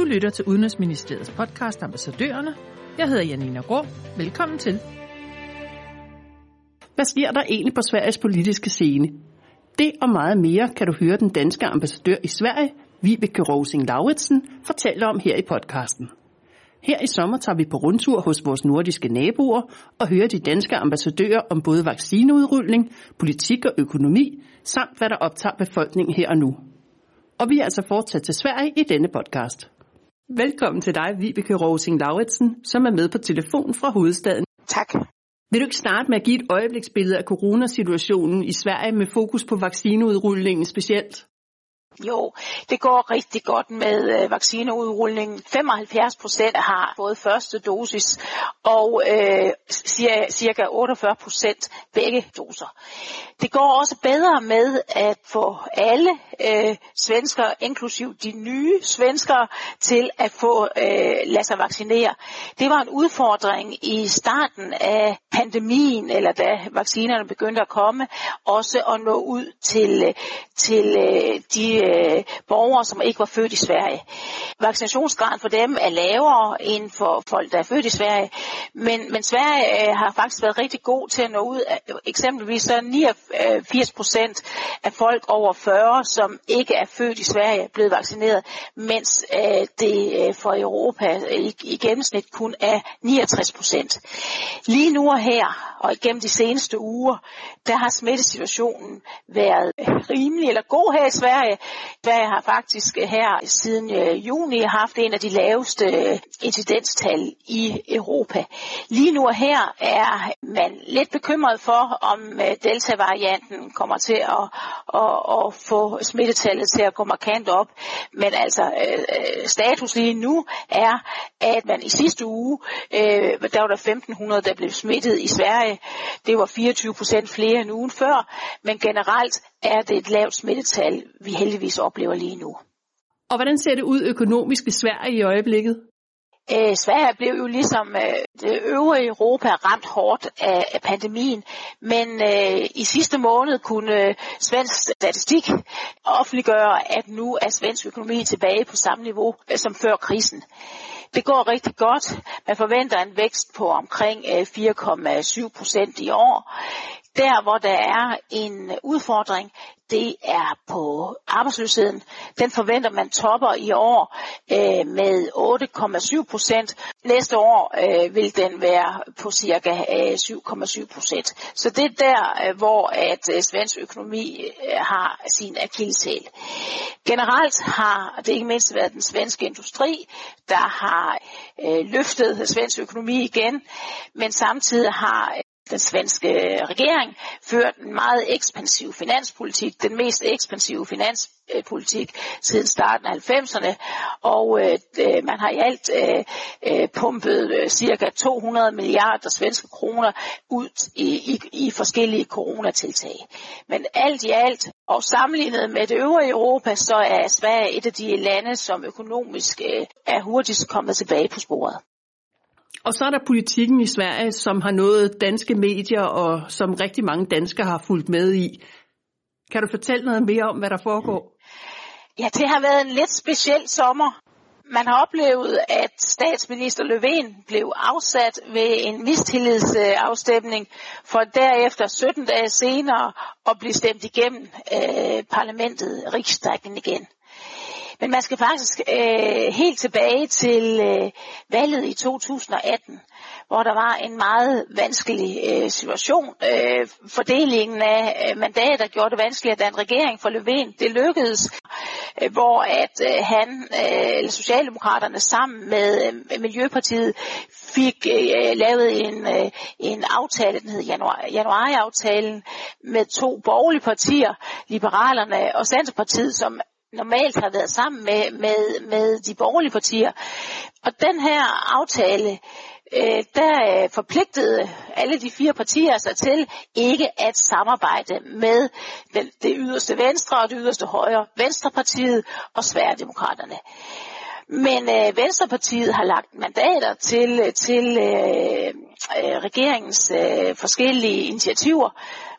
Du lytter til Udenrigsministeriets podcast Ambassadørerne. Jeg hedder Janina Grå. Velkommen til. Hvad sker der egentlig på Sveriges politiske scene? Det og meget mere kan du høre den danske ambassadør i Sverige, Vibeke Rosing Lauritsen, fortælle om her i podcasten. Her i sommer tager vi på rundtur hos vores nordiske naboer og hører de danske ambassadører om både vaccineudrulning, politik og økonomi, samt hvad der optager befolkningen her og nu. Og vi er altså fortsat til Sverige i denne podcast. Velkommen til dig, Vibeke Rosing Lauritsen, som er med på telefon fra hovedstaden. Tak. Vil du ikke starte med at give et øjebliksbillede af coronasituationen i Sverige med fokus på vaccineudrulningen specielt? Jo, det går rigtig godt med øh, vaccineudrulningen. 75 procent har fået første dosis, og øh, cirka 48 procent begge doser. Det går også bedre med at få alle øh, svensker, inklusiv de nye svenskere, til at få øh, lade sig vaccinere. Det var en udfordring i starten af pandemien, eller da vaccinerne begyndte at komme, også at nå ud til, øh, til øh, de øh, borgere, som ikke var født i Sverige. Vaccinationsgraden for dem er lavere end for folk, der er født i Sverige, men, men Sverige øh, har faktisk været rigtig god til at nå ud. Eksempelvis så er 89 procent af folk over 40, som ikke er født i Sverige, blevet vaccineret, mens øh, det øh, for Europa i, i gennemsnit kun er 69 procent. Lige nu og her, og igennem de seneste uger, der har smittesituationen været rimelig eller god her i Sverige. Sverige har faktisk øh, her siden øh, juni haft en af de laveste øh, incidenstal i Europa. Lige nu og her er man lidt bekymret for, om øh, Delta-varianten kommer til at, at, at få smittetallet til at gå markant op. Men altså, øh, øh, status lige nu er, at man i sidste uge, der var der 1500, der blev smittet i Sverige. Det var 24 procent flere end ugen før, men generelt er det et lavt smittetal, vi heldigvis oplever lige nu. Og hvordan ser det ud økonomisk i Sverige i øjeblikket? Æh, Sverige blev jo ligesom øh, det øvrige Europa ramt hårdt af, af pandemien, men øh, i sidste måned kunne øh, svensk statistik offentliggøre, at nu er svensk økonomi tilbage på samme niveau øh, som før krisen. Det går rigtig godt. Man forventer en vækst på omkring 4,7 øh, procent i år. Der, hvor der er en udfordring, det er på arbejdsløsheden. Den forventer man topper i år øh, med 8,7 procent. Næste år øh, vil den være på cirka øh, 7,7 procent. Så det er der, øh, hvor at øh, svensk økonomi øh, har sin akilleshæl. Generelt har det ikke mindst været den svenske industri, der har øh, løftet svensk økonomi igen, men samtidig har den svenske øh, regering ført en meget ekspansiv finanspolitik, den mest ekspansive finanspolitik siden starten af 90'erne, og øh, øh, man har i alt øh, øh pumpet øh, cirka 200 milliarder svenske kroner ud i, i, i forskellige coronatiltag. Men alt i alt, og sammenlignet med det øvrige Europa, så er Sverige et af de lande, som økonomisk øh, er hurtigst kommet tilbage på sporet. Og så er der politikken i Sverige, som har nået danske medier, og som rigtig mange danskere har fulgt med i. Kan du fortælle noget mere om, hvad der foregår? Ja, det har været en lidt speciel sommer. Man har oplevet, at statsminister Löfven blev afsat ved en mistillidsafstemning, for derefter 17 dage senere at blive stemt igennem øh, parlamentet Riksdagen igen. Men man skal faktisk øh, helt tilbage til øh, valget i 2018, hvor der var en meget vanskelig øh, situation. Øh, fordelingen af øh, mandater gjorde det vanskeligt at en regering for Løven. Det lykkedes, øh, hvor at øh, han, øh, eller Socialdemokraterne sammen med øh, Miljøpartiet, fik øh, lavet en, øh, en aftale, den hed januar, januaraftalen, med to borgerlige partier, Liberalerne og Centerpartiet, som normalt har været sammen med, med, med de borgerlige partier. Og den her aftale, øh, der øh, forpligtede alle de fire partier sig til ikke at samarbejde med den, det yderste venstre og det yderste højre, Venstrepartiet og Sverigedemokraterne. Men øh, Venstrepartiet har lagt mandater til, til øh, øh, regeringens øh, forskellige initiativer,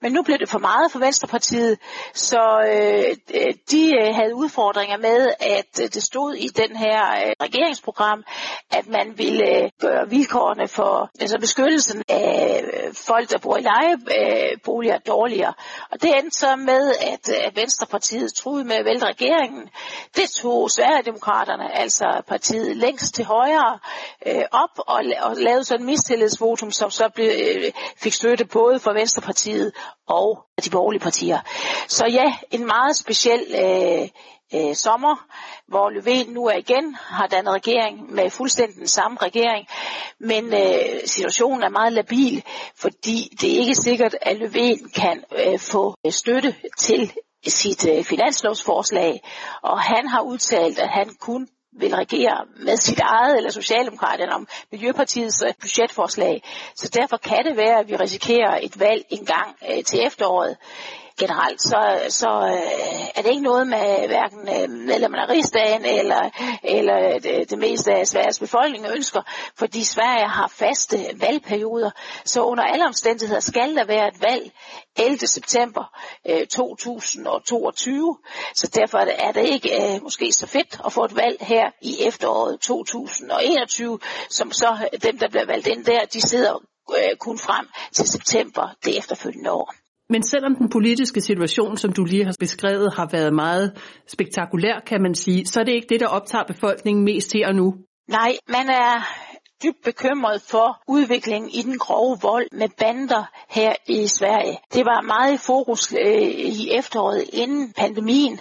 Men nu blev det for meget for Venstrepartiet, så øh, øh, de øh, havde udfordringer med, at øh, det stod i den her øh, regeringsprogram, at man ville øh, gøre vilkårene for altså beskyttelsen af øh, folk, der bor i lejeboliger øh, dårligere. Og det endte så med, at, øh, Venstrepartiet troede med at vælte regeringen. Det tog Sverigedemokraterne, altså partiet længst til højre, øh, op og, og lavede sådan en votum, som så blev, øh, fik støtte både fra Venstrepartiet og de borgerlige partier. Så ja, en meget speciel øh, øh, sommer, hvor Løven nu er igen har dannet regering med fuldstændig den samme regering, men øh, situationen er meget labil, fordi det er ikke sikkert, at Løven kan øh, få øh, støtte til sit øh, finanslovsforslag, og han har udtalt, at han kun vil regere med sit eget eller Socialdemokraterne om Miljøpartiets øh, budgetforslag. Så derfor kan det være, at vi risikerer et valg en gang øh, til efteråret generelt, så, så øh, er det ikke noget med hverken øh, medlemmerne af rigsdagen eller, eller det, det meste af Sveriges befolkning ønsker, fordi Sverige har faste valgperioder, så under alle omstændigheder skal der være et valg 11. september øh, 2022, så derfor er det ikke øh, måske så fedt at få et valg her i efteråret 2021, som så øh, dem, der bliver valgt ind der, de sidder øh, kun frem til september det efterfølgende år. Men selvom den politiske situation, som du lige har beskrevet, har været meget spektakulær, kan man sige, så er det ikke det, der optager befolkningen mest her og nu. Nej, man er dybt bekymret for udviklingen i den grove vold med bander her i Sverige. Det var meget i fokus øh, i efteråret inden pandemien.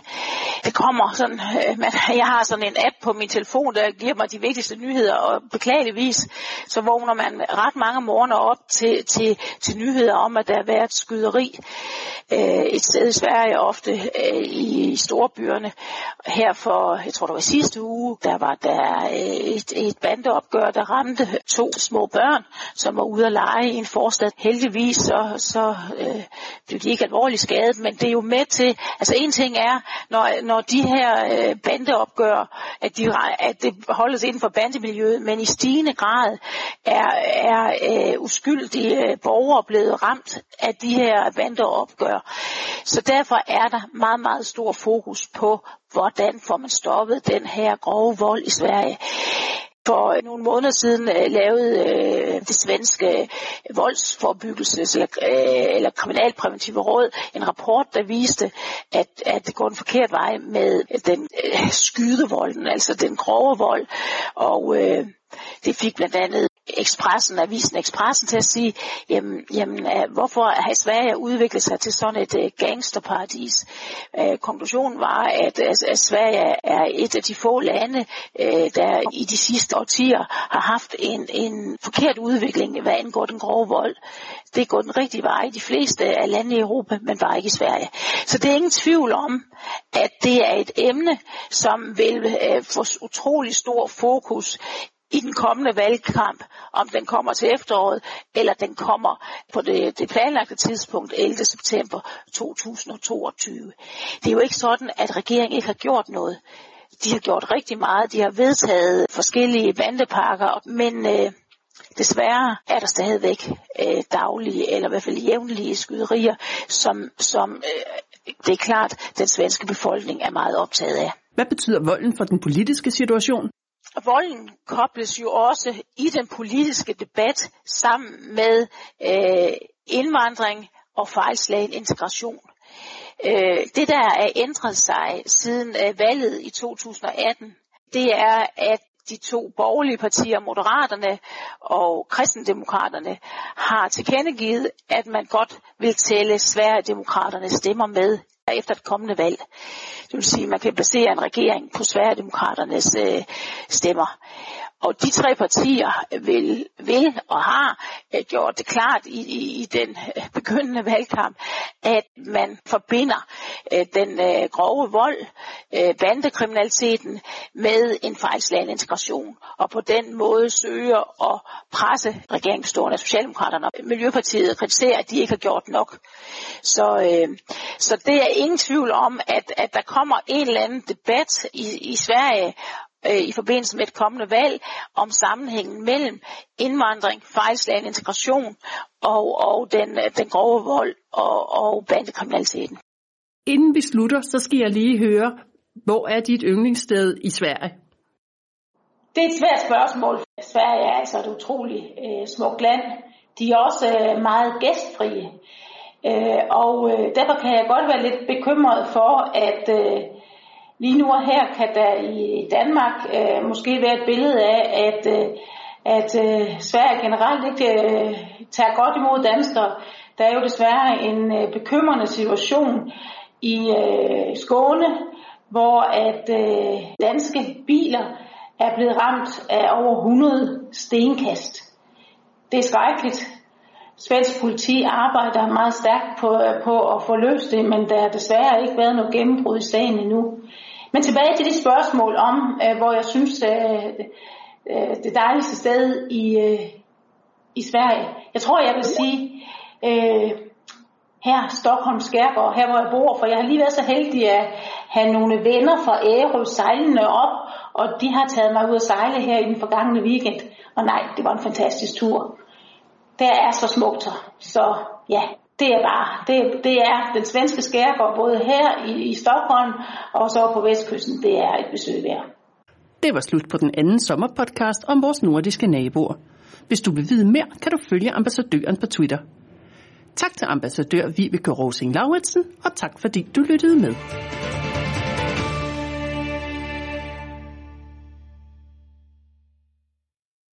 Det kommer sådan, øh, man, jeg har sådan en app på min telefon, der giver mig de vigtigste nyheder, og beklageligvis så vågner man ret mange morgener op til, til, til nyheder om, at der har været skyderi øh, et sted i Sverige, ofte øh, i storbyerne. Her for, jeg tror det var sidste uge, der var der øh, et, et bandeopgør, der ramte ramte to små børn, som var ude at lege i en forstad. Heldigvis så, så øh, blev de ikke alvorligt skadet, men det er jo med til, altså en ting er, når, når de her øh, bandeopgør, at, de, at det holdes inden for bandemiljøet, men i stigende grad er, er øh, uskyldige øh, borgere blevet ramt af de her bandeopgør. Så derfor er der meget, meget stor fokus på, hvordan får man stoppet den her grove vold i Sverige. For nogle måneder siden øh, lavede øh, det svenske øh, voldsforbyggelses- eller, øh, eller kriminalpræventive råd en rapport, der viste, at, at det går en forkert vej med den øh, skydevolden, altså den grove vold. Og øh, det fik blandt andet Expressen, avisen Expressen til at sige, jamen, jamen øh, hvorfor har Sverige udviklet sig til sådan et uh, gangsterparadis? Uh, konklusionen var, at, at, at Sverige er et af de få lande, uh, der i de sidste årtier har haft en, en forkert udvikling, hvad angår den grove vold. Det går den rigtige vej i de fleste af lande i Europa, men bare ikke i Sverige. Så det er ingen tvivl om, at det er et emne, som vil uh, få utrolig stor fokus i den kommende valgkamp, om den kommer til efteråret, eller den kommer på det, det planlagte tidspunkt 11. september 2022. Det er jo ikke sådan, at regeringen ikke har gjort noget. De har gjort rigtig meget. De har vedtaget forskellige bandepakker, men øh, desværre er der stadigvæk øh, daglige, eller i hvert fald jævnlige skyderier, som, som øh, det er klart, den svenske befolkning er meget optaget af. Hvad betyder volden for den politiske situation? Volden kobles jo også i den politiske debat sammen med øh, indvandring og fejlslagen integration. Øh, det, der er ændret sig siden øh, valget i 2018, det er, at de to borgerlige partier, Moderaterne og Kristendemokraterne, har tilkendegivet, at man godt vil tælle Sverigedemokraternes stemmer med efter et kommende valg. Det vil sige, at man kan basere en regering på Sverigedemokraternes øh, stemmer. Og de tre partier vil, vil og har øh, gjort det klart i, i, i den øh, begyndende valgkamp, at man forbinder øh, den grove vold, bandekriminaliteten med en fejlslagen integration, og på den måde søger at presse regeringsstående af Socialdemokraterne. Miljøpartiet kritiserer, at de ikke har gjort nok. Så, øh, så det er ingen tvivl om, at, at der kommer en eller anden debat i, i Sverige øh, i forbindelse med et kommende valg om sammenhængen mellem indvandring, fejlslagen integration og, og den, den grove vold og, og bandekriminaliteten. Inden vi slutter, så skal jeg lige høre, hvor er dit yndlingssted i Sverige? Det er et svært spørgsmål. Sverige er altså et utroligt øh, smukt land. De er også øh, meget gæstfrie. Øh, og øh, derfor kan jeg godt være lidt bekymret for, at øh, lige nu og her kan der i Danmark øh, måske være et billede af, at, øh, at øh, Sverige generelt ikke øh, tager godt imod danskere. Der er jo desværre en øh, bekymrende situation i øh, Skåne, hvor at øh, danske biler er blevet ramt af over 100 stenkast. Det er skrækkeligt. Svensk politi arbejder meget stærkt på, på at få løst det, men der har desværre ikke været noget gennembrud i sagen endnu. Men tilbage til det spørgsmål om, øh, hvor jeg synes, øh, øh, det dejligste sted i, øh, i Sverige. Jeg tror, jeg vil sige, øh, her Stockholm Skærgård, her hvor jeg bor, for jeg har lige været så heldig at have nogle venner fra Ærø sejlende op, og de har taget mig ud at sejle her i den forgangne weekend. Og nej, det var en fantastisk tur der er så smukt Så ja, det er bare, det, det er den svenske skærgård, både her i, i Stockholm og så på vestkysten. Det er et besøg værd. Det var slut på den anden sommerpodcast om vores nordiske naboer. Hvis du vil vide mere, kan du følge ambassadøren på Twitter. Tak til ambassadør Vibeke Rosing Lauritsen, og tak fordi du lyttede med.